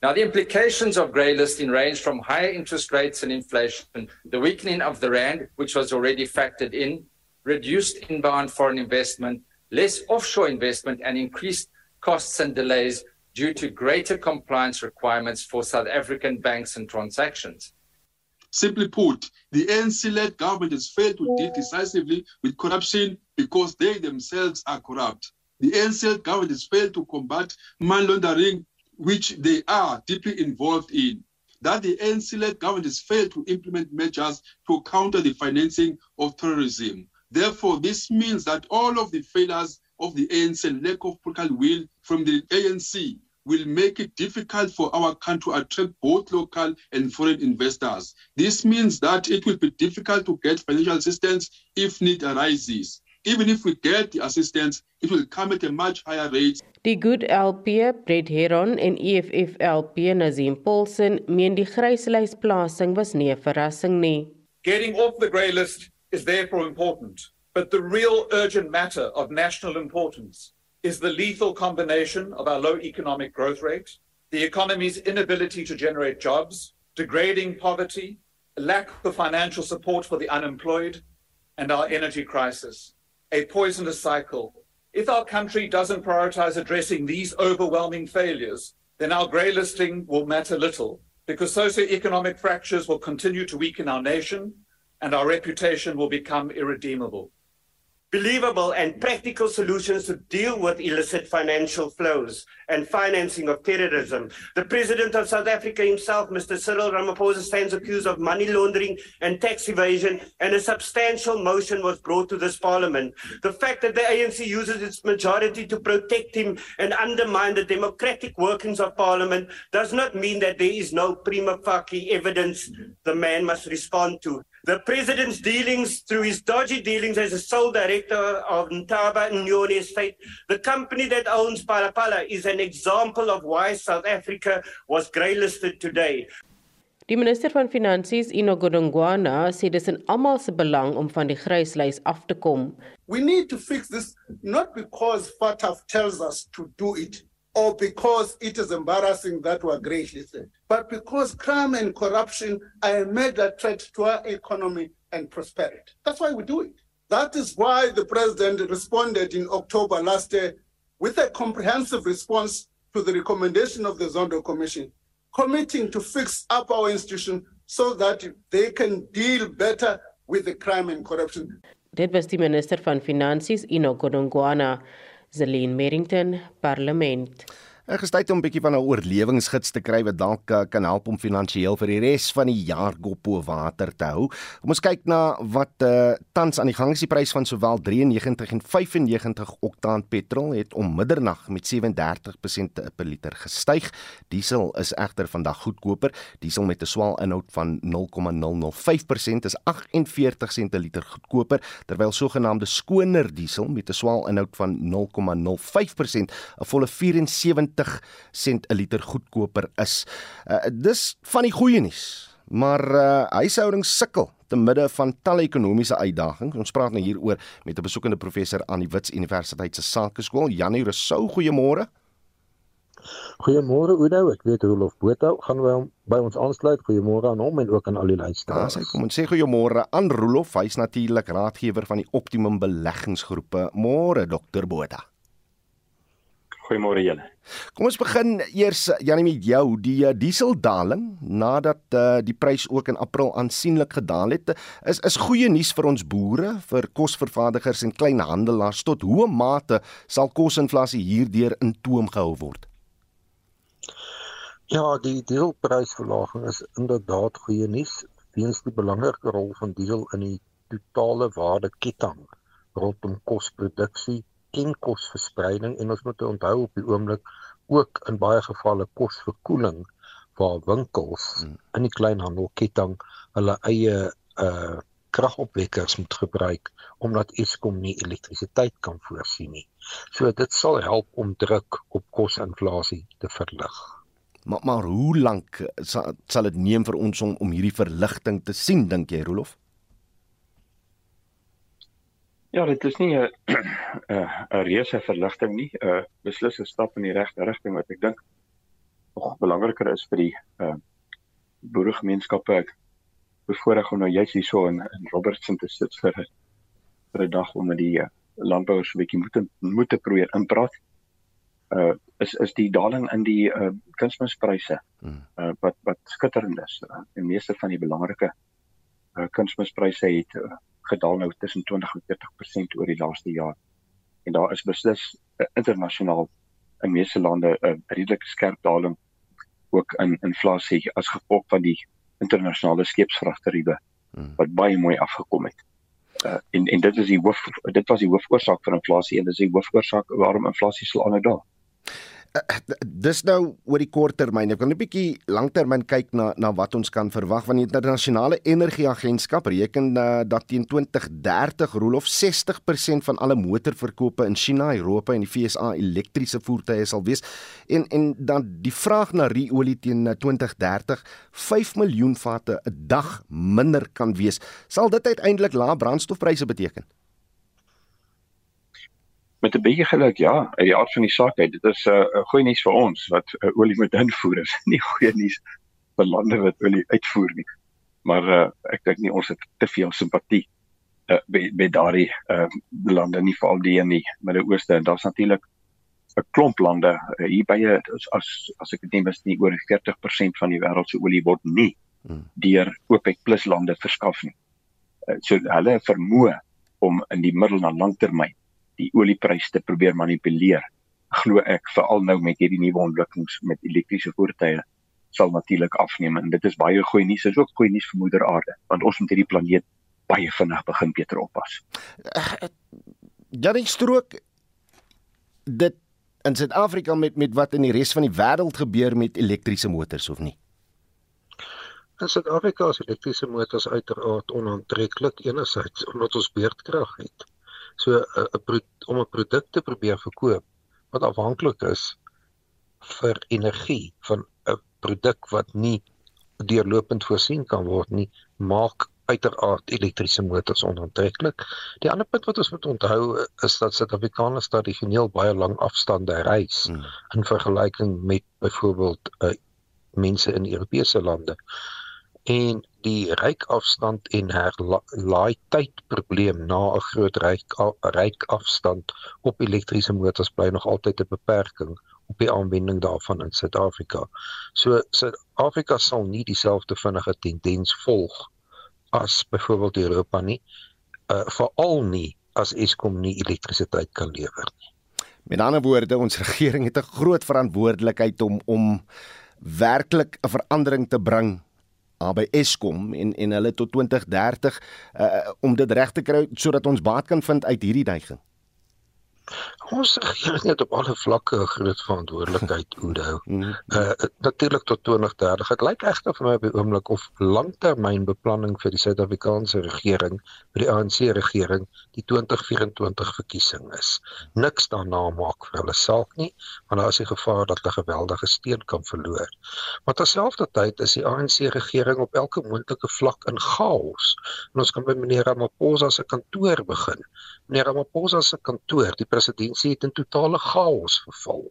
Now, the implications of grey listing range from higher interest rates and inflation, the weakening of the rand, which was already factored in, reduced inbound foreign investment, less offshore investment, and increased costs and delays due to greater compliance requirements for South African banks and transactions. Simply put, the ANC-led government has failed to deal decisively with corruption because they themselves are corrupt. The ANC-led government has failed to combat money laundering, which they are deeply involved in. That the ANC-led government has failed to implement measures to counter the financing of terrorism. Therefore, this means that all of the failures of the ANC and lack of political will from the ANC will make it difficult for our country to attract both local and foreign investors. This means that it will be difficult to get financial assistance if need arises. Even if we get the assistance, it will come at a much higher rate. Die Good LP, Brett Heron en EFF LP Nazim Paulsen meen die gryslys-plasing was nie 'n verrassing nie. Getting off the grey list is therefore important, but the real urgent matter of national importance is the lethal combination of our low economic growth rate, the economy's inability to generate jobs, degrading poverty, lack of financial support for the unemployed, and our energy crisis. A poisonous cycle. If our country doesn't prioritize addressing these overwhelming failures, then our grey listing will matter little because socioeconomic fractures will continue to weaken our nation and our reputation will become irredeemable. Believable and practical solutions to deal with illicit financial flows and financing of terrorism. The President of South Africa himself, Mr. Cyril Ramaphosa, stands accused of money laundering and tax evasion, and a substantial motion was brought to this parliament. The fact that the ANC uses its majority to protect him and undermine the democratic workings of parliament does not mean that there is no prima facie evidence the man must respond to. The president's dealings through his dodgy dealings as a sole director of Ntaba Nyoni Estate, the company that owns Palapala, is an example of why South Africa was greylisted today. Die minister van Finansies, Ino Godongwana, sê dis in almal se belang om van die gryslys af te kom. We need to fix this not because FATF tells us to do it or because it is embarrassing that we are greylisted. but because crime and corruption are a major threat to our economy and prosperity. That's why we do it. That is why the president responded in October last year with a comprehensive response to the recommendation of the Zondo Commission, committing to fix up our institution so that they can deal better with the crime and corruption. Die minister van Finansies Ino Godongwana, Zelene Merrington, Parlement. Ek is tyd om 'n bietjie van 'n oorlewingsgids te kry wat dalk uh, kan help om finansiëel vir die res van die jaar goppo water te hou. Kom ons kyk na wat uh, tans aan die gang is. Die prys van sowel 93 en 95 oktaan petrol het om middernag met 37% per liter gestyg. Diesel is egter vandag goedkoper. Diesel met 'n swaal inhoud van 0,005% is 48 sent per liter goedkoper, terwyl sogenaamde skoner diesel met 'n swaal inhoud van 0,05% 'n volle 74 20 sent 'n liter goedkoper is. Uh, dis van die goeie nuus, maar uh, huishoudings sukkel te midde van talle ekonomiese uitdagings. Ons praat nou hieroor met 'n besoekende professor aan die Wits Universiteit se Sakeskool, Janie Rousseau. Goeiemôre. Goeiemôre Oudo, ek weet Rolof Botha gaan by, by ons aansluit. Goeiemôre aan hom en ook aan al die luisteraars. Ja, kom ons sê goeiemôre aan Rolof. Hy's natuurlik raadgewer van die Optimum Beleggingsgroepe. Môre Dr Botha. Goeiemôre julle. Kom ons begin eers Janie met jou die uh, dieseldaling nadat uh, die prys ook in April aansienlik gedaal het is is goeie nuus vir ons boere, vir kosvervaardigers en kleinhandelaars tot hoe mate sal kosinflasie hierdeur in toom gehou word. Ja, die dieselprysverlaging is inderdaad goeie nuus weens die belangrike rol van diesel in die totale waardeketting rondom kosproduksie en kosverspreiding en ons moet onthou op die oomblik ook in baie gevalle kosverkoeling waar winkels hmm. in die kleinhandelketting hulle eie uh kragopwekkers moet gebruik omdat Eskom nie elektrisiteit kan voorsien nie. So dit sal help om druk op kosinflasie te verlig. Maar maar hoe lank sal sal dit neem vir ons om om hierdie verligting te sien dink jy Rolof? Ja, dit is nie 'n 'n reuse verligting nie, 'n uh, beslisse stap in die regte rigting wat ek dink nog belangriker is vir die uh boeregemeenskappe. Ek bevoorreg om nou juist hierso in, in Robertson te sit vir vir 'n dag om met die uh, landbouers 'n bietjie moet moet probeer inpraat. Uh is is die daling in die uh kunsmispryse uh wat wat skitterend is. Uh, die meeste van die belangrike uh kunsmispryse het uh, gedaal nou tussen 20 en 30% oor die laaste jaar. En daar is beslis uh, internasionaal in meeste lande 'n uh, redelike skerp daling ook in inflasie as gevolg van die internasionale skeepsvragteriewe hmm. wat baie mooi afgekom het. Uh, en en dit is die hoof dit was die hoofoorsaak van inflasie en dit is die hoofoorsaak waarom inflasie sal aanhou daal. Eh, dis nou oor die kort termyn. Ek wil net 'n bietjie langtermyn kyk na na wat ons kan verwag van die internasionale energieagentskap reken uh, dat teen 2030 Rolof 60% van alle motorverkope in China, Europa en die VSA elektriese voertuie sal wees en en dan die vraag na ru-olie teen 2030 5 miljoen vate 'n dag minder kan wees. Sal dit uiteindelik lae brandstofpryse beteken? Met 'n bietjie geluk ja. Uit die aard van die saak uit. Dit is 'n uh, goeie nuus vir ons wat uh, olie moet invoer is. Nie goeie nuus vir lande wat olie uitvoer nie. Maar uh, ek dink nie ons het te veel simpatie uh, by by daardie uh, lande nie veral die in die Midde-Ooste. En daar's natuurlik 'n klomp lande uh, hier by as as as ek dit nie mis nie oor 40% van die wêreld se olie word nie hmm. deur OPEC plus lande verskaf nie. Uh, so hulle vermoë om in die middel en langtermyn die olieprys te probeer manipuleer. Glo ek veral nou met hierdie nuwe ontwikkelings met elektriese voertuie sal natuurlik afneem en dit is baie goeie nuus. Dit is ook goeie nuus vir moeder aarde want ons moet hierdie planeet baie vinnig begin beter oppas. Ja, ek strook dit in Suid-Afrika met met wat in die res van die wêreld gebeur met elektriese motors of nie. In Suid-Afrika is elektriese motors uiteraard onaantreklik enerzijds omdat ons beurtkrag het. So 'n om 'n produk te probeer verkoop wat afhanklik is vir energie van 'n produk wat nie deurlopend voorsien kan word nie, maak uiteraard elektriese motors onaantreklik. Die ander punt wat ons moet onthou is dat Suid-Afrikaners tradisioneel baie lang afstande reis hmm. in vergelyking met byvoorbeeld uh, mense in Europese lande en die ryk afstand en herlaai tyd probleem na 'n groot ryk ryk afstand op elektriese motors bly nog altyd 'n beperking op die aanwending daarvan in Suid-Afrika. So Suid-Afrika sal nie dieselfde vinnige tendens volg as byvoorbeeld Europa nie, uh veral nie as Eskom nie elektrisiteit kan lewer nie. Met ander woorde, ons regering het 'n groot verantwoordelikheid om om werklik 'n verandering te bring uh, by Eskom en en hulle tot 2030 uh, om dit reg te kry sodat ons baat kan vind uit hierdie neiging. Ons regering het op alle vlakke 'n groot verantwoordelikheid onthou. Uh natuurlik tot 2030. Dit lyk egter vir my op die oomblik of langtermynbeplanning vir die Suid-Afrikaanse regering, vir die ANC regering, die 2024 verkiesing is. Niks daarna maak vir hulle saak nie, want daar is die gevaar dat hulle geweldige steun kan verloor. Maar terselfdertyd is die ANC regering op elke moontlike vlak in chaos. En ons kan by meneer Ramaphosa se kantoor begin. Meneer Ramaphosa se kantoor, die presidentsie het in totale chaos verval.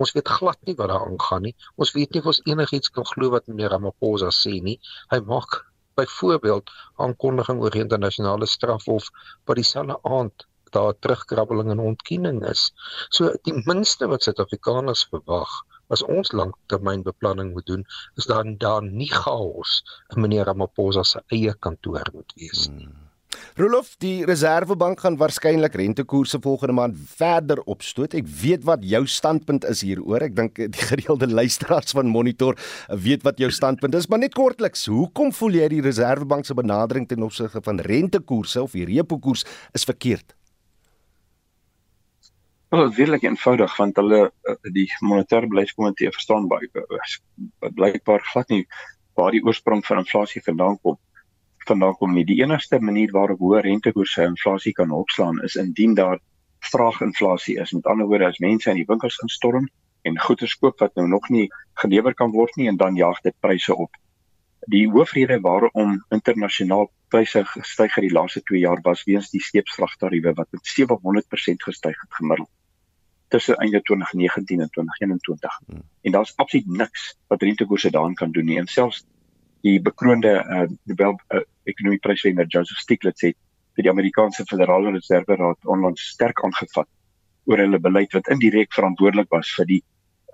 Ons weet glad nie wat daar aangaan nie. Ons weet nie of ons enigiets kan glo wat meneer Ramaphosa sê nie. Hy maak byvoorbeeld aankondiging oor internasionale strafhof wat dieselfde aand daar terugkrabbeling en ontkenning is. So die minste wat Suid-Afrikaners verwag as ons langtermynbeplanning moet doen, is dan dan nie chaos in meneer Ramaphosa se eie kantoor moet wees nie. Hmm. Rolof, die Reserwebank gaan waarskynlik rentekoerse volgende maand verder opstoot. Ek weet wat jou standpunt is hieroor. Ek dink die gereelde luisteraars van Monitor weet wat jou standpunt is, maar net kortliks, hoekom voel jy die Reserwebank se benadering ten opsigte van rentekoerse of die repo koers is verkeerd? Dit is regtig eenvoudig want hulle eh, die monetêre beleidskomitee verstaan baie blykbaar glad nie waar die oorsprong van inflasie vandaan kom vandaan kom nie. Die enigste manier waarop hoë rentekoerse inflasie kan opslaan is indien daar vraaginflasie is. Met ander woorde, as mense in die winkels instorm en goeder koop wat nou nog nie gelewer kan word nie en dan jaag dit pryse op. Die hoofrede waarom internasionaal pryse gestyg het die laaste 2 jaar was weens die skeepsvragtariewe wat met 700% gestyg het gemiddeld tussen einde 2019 en 2021. Hmm. En daar's absoluut niks wat rentekoerse daaraan kan doen nie. En selfs die bekroonde uh, Nobel uh, ekonomie pryswenner Joseph Stiglitz het vir die Amerikaanse Federale Reserve Raad onlangs sterk aangevat oor hulle beleid wat indirek verantwoordelik was vir die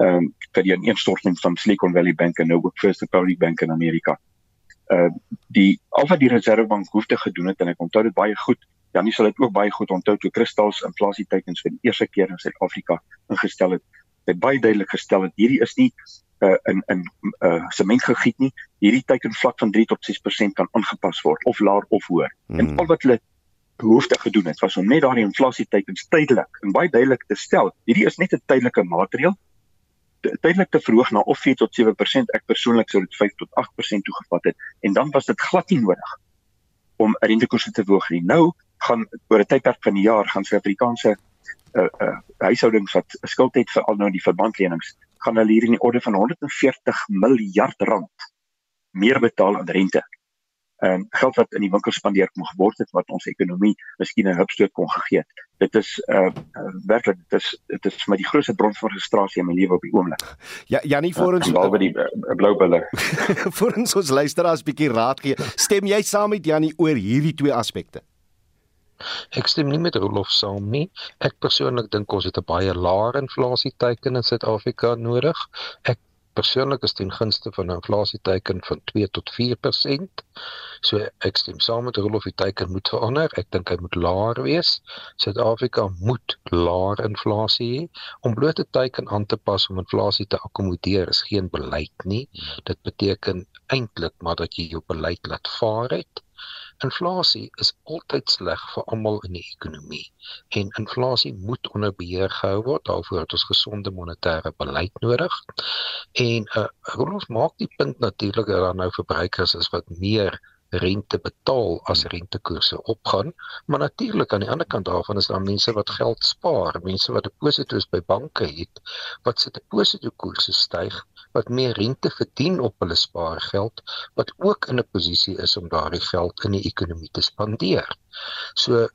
ehm um, vir die ineenstorting van Silicon Valley Bank en nou ook First Republic Bank in Amerika. Uh die al wat die Reservebank hoef te gedoen het en ek onthou dit baie goed. Janie sal dit ook baie goed onthou toe Kristals inflasie teikens vir die eerste keer in Suid-Afrika ingestel het. Dit baie duidelik gestel het hierdie is nie uh in in uh sement gegiet nie. Hierdie teiken vlak van 3 tot 6% kan aangepas word of laer of hoër. Mm. En al wat hulle behoefte gedoen het was om net daardie inflasie teikens tydelik en baie duidelik te stel. Hierdie is net 'n tydelike maatreël tydelik te verhoog na of 4 tot 7%. Ek persoonlik sou dit 5 tot 8% toegevat het en dan was dit glad nie nodig om rentekoerse te verhoog nie. Nou gaan oor 'n tydperk van 'n jaar gaan Suid-Afrikaanse uh uh huishoudings wat skuld het vir al nou die verbandlenings gaan hulle hier in die orde van 140 miljard rand meer betaal aan rente en geld wat in die winkel spandeer kon geword het wat ons ekonomie miskien 'n hupstoot kon gegee het. Dit is uh, werklik dit is dit is my die grootste bron van frustrasie in my lewe op die oomblik. Ja Janie vir ons uh, die uh, blou bulle. vir ons ons luisteraars bietjie raad gee. Stem jy saam met Janie oor hierdie twee aspekte? Ek stem nie met Rolof saam nie. Ek persoonlik dink ons het 'n baie laer inflasie teiken in Suid-Afrika nodig. Ek persoonlik is ten gunste van 'n inflasieteiken van 2 tot 4%. So ek stem saam met Rolof die teiken moet verander. Ek dink hy moet laer wees. Suid-Afrika moet laer inflasie hê. Om bloot 'n teiken aan te pas om inflasie te akkommodeer is geen beleid nie. Dit beteken eintlik maar dat jy jou beleid laat vaar het. Inflasie is altyd sleg vir almal in die ekonomie en inflasie moet onder beheer gehou word. Daarvoor het ons gesonde monetêre beleid nodig. En uh Rolof maak die punt natuurlik dat daar nou verbruikers is wat meer rente betaal as rentekoerse opgaan, maar natuurlik aan die ander kant daarvan is daar mense wat geld spaar, mense wat deposito's by banke het wat se depositokoerse styg wat meer rente verdien op hulle spaargeld wat ook in 'n posisie is om daardie geld in die ekonomie te spandeer. So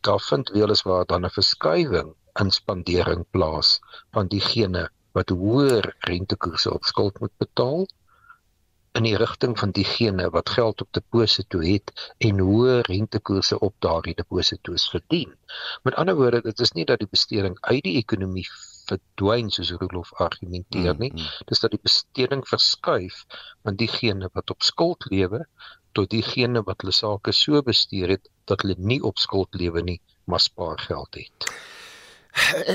daar vind weliswaar dan 'n verskywing in spandering plaas van diegene wat hoër rentekoerse op skuld moet betaal in die rigting van diegene wat geld op deposito het en hoë rentekoerse op daardie deposito's verdien. Met ander woorde, dit is nie dat die besteding uit die ekonomie verdwyn soos Rolof argumenteer nie. Mm, mm. Dis dat die besteding verskuif van diegene wat op skuld lewe tot diegene wat hulle sake so bestuur het dat hulle nie op skuld lewe nie, maar spaargeld het.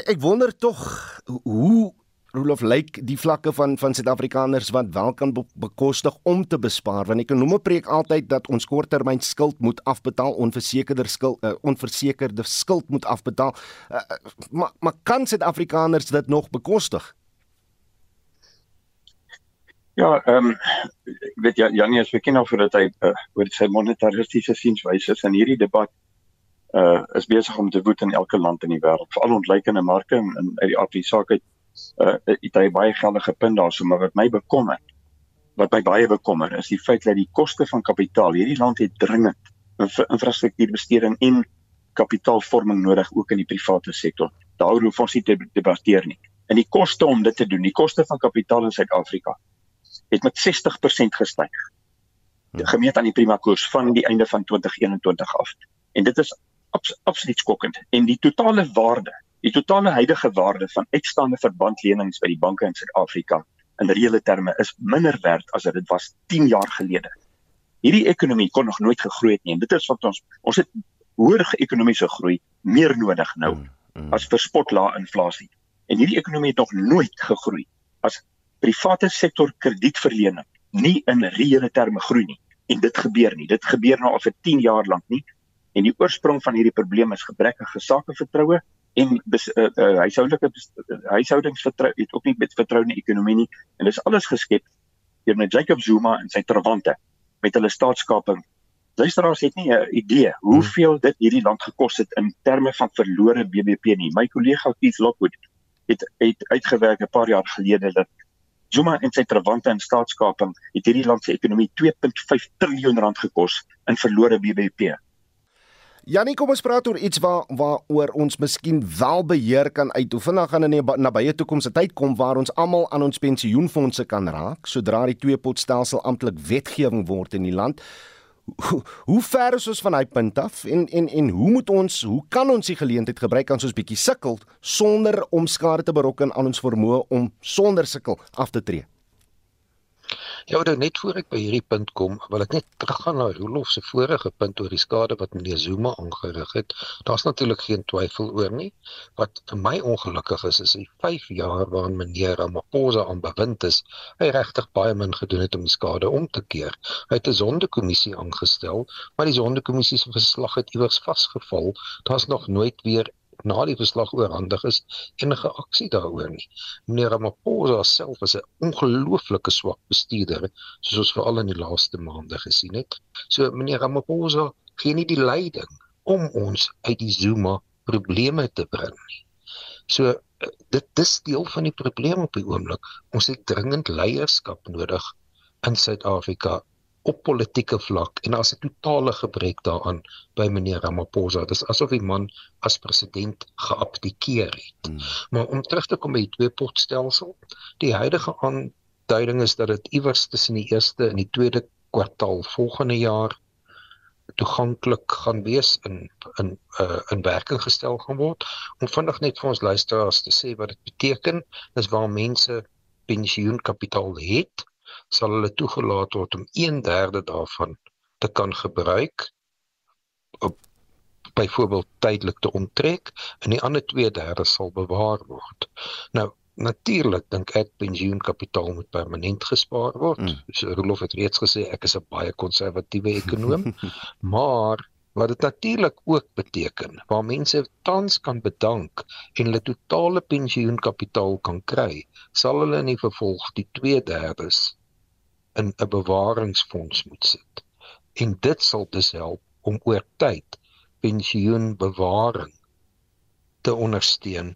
Ek wonder tog hoe Rolof lyk die vlakke van van Suid-Afrikaners wat wel kan bekostig om te bespaar? Want ekonomie preek altyd dat ons korttermyn skuld moet afbetaal onversekerde skuld uh, onversekerde skuld moet afbetaal. Uh, maar maar kan Suid-Afrikaners dit nog bekostig? Ja, ehm um, weet jy Janie is bekend of dat hy uh, oor sy monetaristiese sienwyse in hierdie debat uh is besig om te woed in elke land in die wêreld, veral ontlikeende marke en uit die aard die saak uit uh het hy baie geldige punt daarso maar wat my bekommer wat my baie bekommer is die feit dat die koste van kapitaal hierdie land het dringend infrastruktuurbesteding en kapitaalvorming nodig ook in die private sektor. Daaroor hoef ons nie te debatteer nie. En die koste om dit te doen die koste van kapitaal in Suid-Afrika het met 60% gestyg. Hmm. gemeet aan die prima koers van die einde van 2021 af. En dit is abs absoluut skokkend. En die totale waarde Die totale huidige waarde van uitstaande verbandlenings by die banke in Suid-Afrika in reële terme is minder werd as dit was 10 jaar gelede. Hierdie ekonomie kon nog nooit gegroei het nie en dit is wat ons ons het hoër ekonomiese groei meer nodig nou mm, mm. as vir spotlae inflasie. En hierdie ekonomie het nog nooit gegroei as private sektor kredietverlening nie in reële terme groei nie. En dit gebeur nie. Dit gebeur nou al vir 10 jaar lank nie. En die oorsprong van hierdie probleem is gebrekkige sakevertroue en bes, uh, uh, huishoudelike huishoudings vertrou het ook nie met vertrou in die ekonomie nie en dis alles geskep deur met Jacob Zuma en sy trawante met hulle staatskaping. Luisteraars het nie 'n idee hoeveel dit hierdie land gekos het in terme van verlore BBP nie. My kollega Keith Lockwood het het uitgewerk 'n paar jaar gelede dat Zuma en sy trawante in staatskaping het hierdie land se ekonomie 2.5 trilljoen rand gekos in verlore BBP. Janie, kom ons praat oor iets waar waaroor ons miskien wel beheer kan uitoefen. Dan gaan in die nabye toekoms 'n tyd kom waar ons almal aan ons pensioenfonde kan raak sodra die tweepotstelsel amptelik wetgewing word in die land. Hoe, hoe ver is ons van hy punt af en en en hoe moet ons hoe kan ons die geleentheid gebruik as ons bietjie sukkel sonder om skade te berokken aan ons vermoë om sonder sukkel af te tree? Ja, nou net voor ek by hierdie punt kom, wil ek net teruggaan na Rolof se vorige punt oor die skade wat meneer Zuma aangerig het. Daar's natuurlik geen twyfel oor nie. Wat vir my ongelukkig is, is die 5 jaar waarin meneer Ramaphosa aan bewind is, hy regtig baie min gedoen het om die skade om te keer. Hy het 'n sondekommissie aangestel, maar die sondekommissie se verslag het iewers vasgeval. Daar's nog nooit weer na die verslag oorhandig is enige aksie daaroor nie. Meneer Ramaphosa self is 'n ongelooflike swak bestuurder, soos ons veral in die laaste maande gesien het. So meneer Ramaphosa gee nie die leiding om ons uit die Zuma probleme te bring nie. So dit dis deel van die probleem op die oomblik. Ons het dringend leierskap nodig in Suid-Afrika op politieke vlak en as 'n totale gebrek daaraan by meneer Ramaphosa. Dit is asof die man as president geabdikeer het. Hmm. Maar om terug te kom by die twee potstelsel, die huidige aanduiding is dat dit iewers tussen die eerste en die tweede kwartaal volgende jaar toeganklik gaan wees in in uh, in werking gestel gaan word. Om vinnig net vir ons luisteraars te sê wat dit beteken, is waar mense pensioenkapitaal het sal hulle toegelaat word om 1/3 daarvan te kan gebruik op byvoorbeeld tydelik te onttrek en die ander 2/3 sal bewaar word. Nou natuurlik dink ek pensioenkapitaal moet permanent gespaar word. Mm. So Rolof het reeds gesê ek is 'n baie konservatiewe ekonoom, maar wat dit natuurlik ook beteken waar mense tans kan bedank en hulle totale pensioenkapitaal kan kry, sal hulle in die vervolg die 2/3 in 'n bewaringsfonds moet sit. En dit sal dus help om oor tyd pensioenbewaring te ondersteun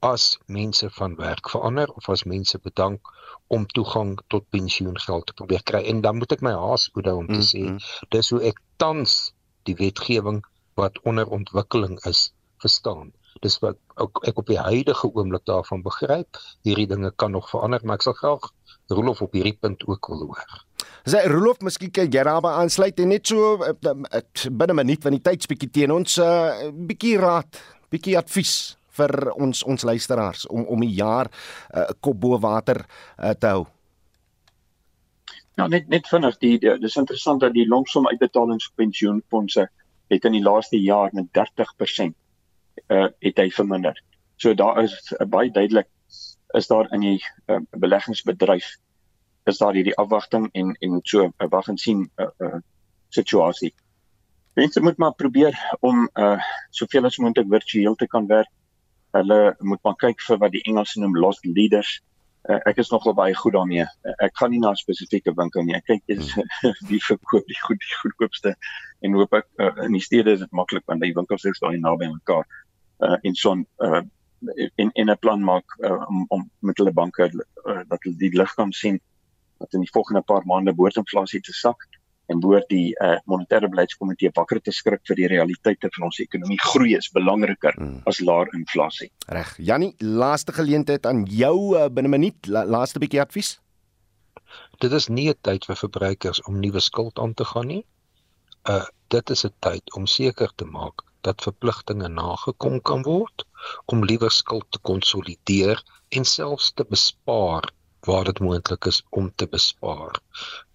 as mense van werk verander of as mense bedank om toegang tot pensioengeld te probeer kry. En dan moet ek my haas hoed om te sê, mm -hmm. dis hoe ek tans die wetgewing wat onder ontwikkeling is verstaan. Dis wat ook ek op die huidige oomblik daarvan begryp. Hierdie dinge kan nog verander, maar ek sal graag Rolof op hierdie punt ook wil hoor. Sy Rolof, miskien kan jy daarby aansluit en net so uh, uh, binne 'n minuut van die tyd bietjie teen ons 'n uh, bietjie raad, bietjie advies vir ons ons luisteraars om om die jaar uh, kop bo water uh, te hou. Ja, net net vinnig die, die dis interessant dat die longsom uitbetalingspensioenfonde het in die laaste jaar met 30% uh het hy verminder. So daar is 'n uh, baie duidelik is daar in die uh, beleggingsbedryf is daar hierdie afwagting en en so 'n uh, wag en sien uh, uh, situasie. Mense moet maar probeer om uh soveel as moontlik virtueel te kan werk. Hulle moet maar kyk vir wat die Engelse noem lost leaders. Uh, ek is nogal baie goed daarmee. Uh, ek gaan nie na 'n spesifieke winkel nie. Ek kyk is wie verkoop die goed die goedkoopste en hoop ek uh, in die stede is dit maklik want die winkels is daar naby mekaar. Uh en so 'n uh, en en 'n plan maak uh, om om met hulle banke uh, dat hulle die lig kan sien dat in die volgende paar maande boordinflasie te sak en behoort die uh, monetêre beleidskomitee wakker te skrik vir die realiteite van ons ekonomie groei is belangriker hmm. as laer inflasie. Reg. Jannie, laaste geleentheid aan jou uh, binne 'n minuut, la, laaste bietjie advies. Dit is nie 'n tyd vir verbruikers om nuwe skuld aan te gaan nie. Uh dit is 'n tyd om seker te maak dat verpligtinge nagekom kan word om liewer skuld te konsolideer en selfs te bespaar waar dit moontlik is om te bespaar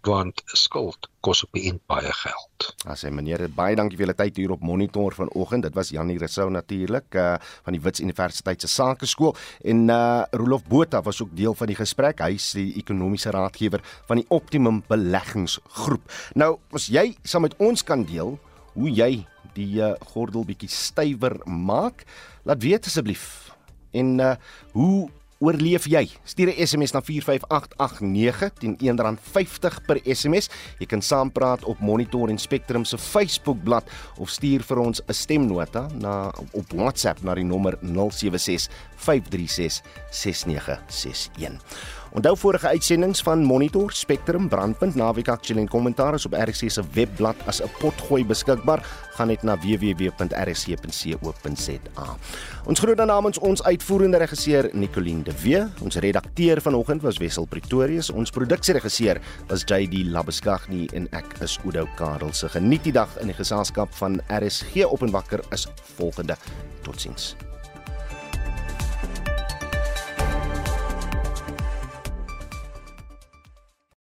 want skuld kos op die end baie geld. As hy meneer het baie dankie vir julle tyd hier op monitor vanoggend. Dit was Janie Resou natuurlik uh van die Wits Universiteit se Sakeskool en uh Rolof Botha was ook deel van die gesprek. Hy is die ekonomiese raadgewer van die Optimum Beleggingsgroep. Nou, as jy saam met ons kan deel hoe jy die uh, gordel bietjie stywer maak, laat weet asseblief. En uh hoe oorleef jy? Stuur 'n SMS na 45889 teen R1.50 per SMS. Jy kan saampraat op Monitor en Spectrum se Facebookblad of stuur vir ons 'n stemnota na op WhatsApp na die nommer 076 536 6961. Onthou vorige uitsendings van Monitor, Spectrum, Brandpunt, Naweek Aktueel en Kommentaar is op RC se webblad as 'n potgooi beskikbaar. Gaan net na www.rc.co.za. Ons groet dan namens ons uitvoerende regisseur Nicoline de Wee, ons redakteur vanoggend was Wessel Pretorius, ons produksieregisseur was JD Labuskaghni en ek is Udo Karel. Se geniet die dag in die geselskap van RSG op en wakker is volgende. Totsiens.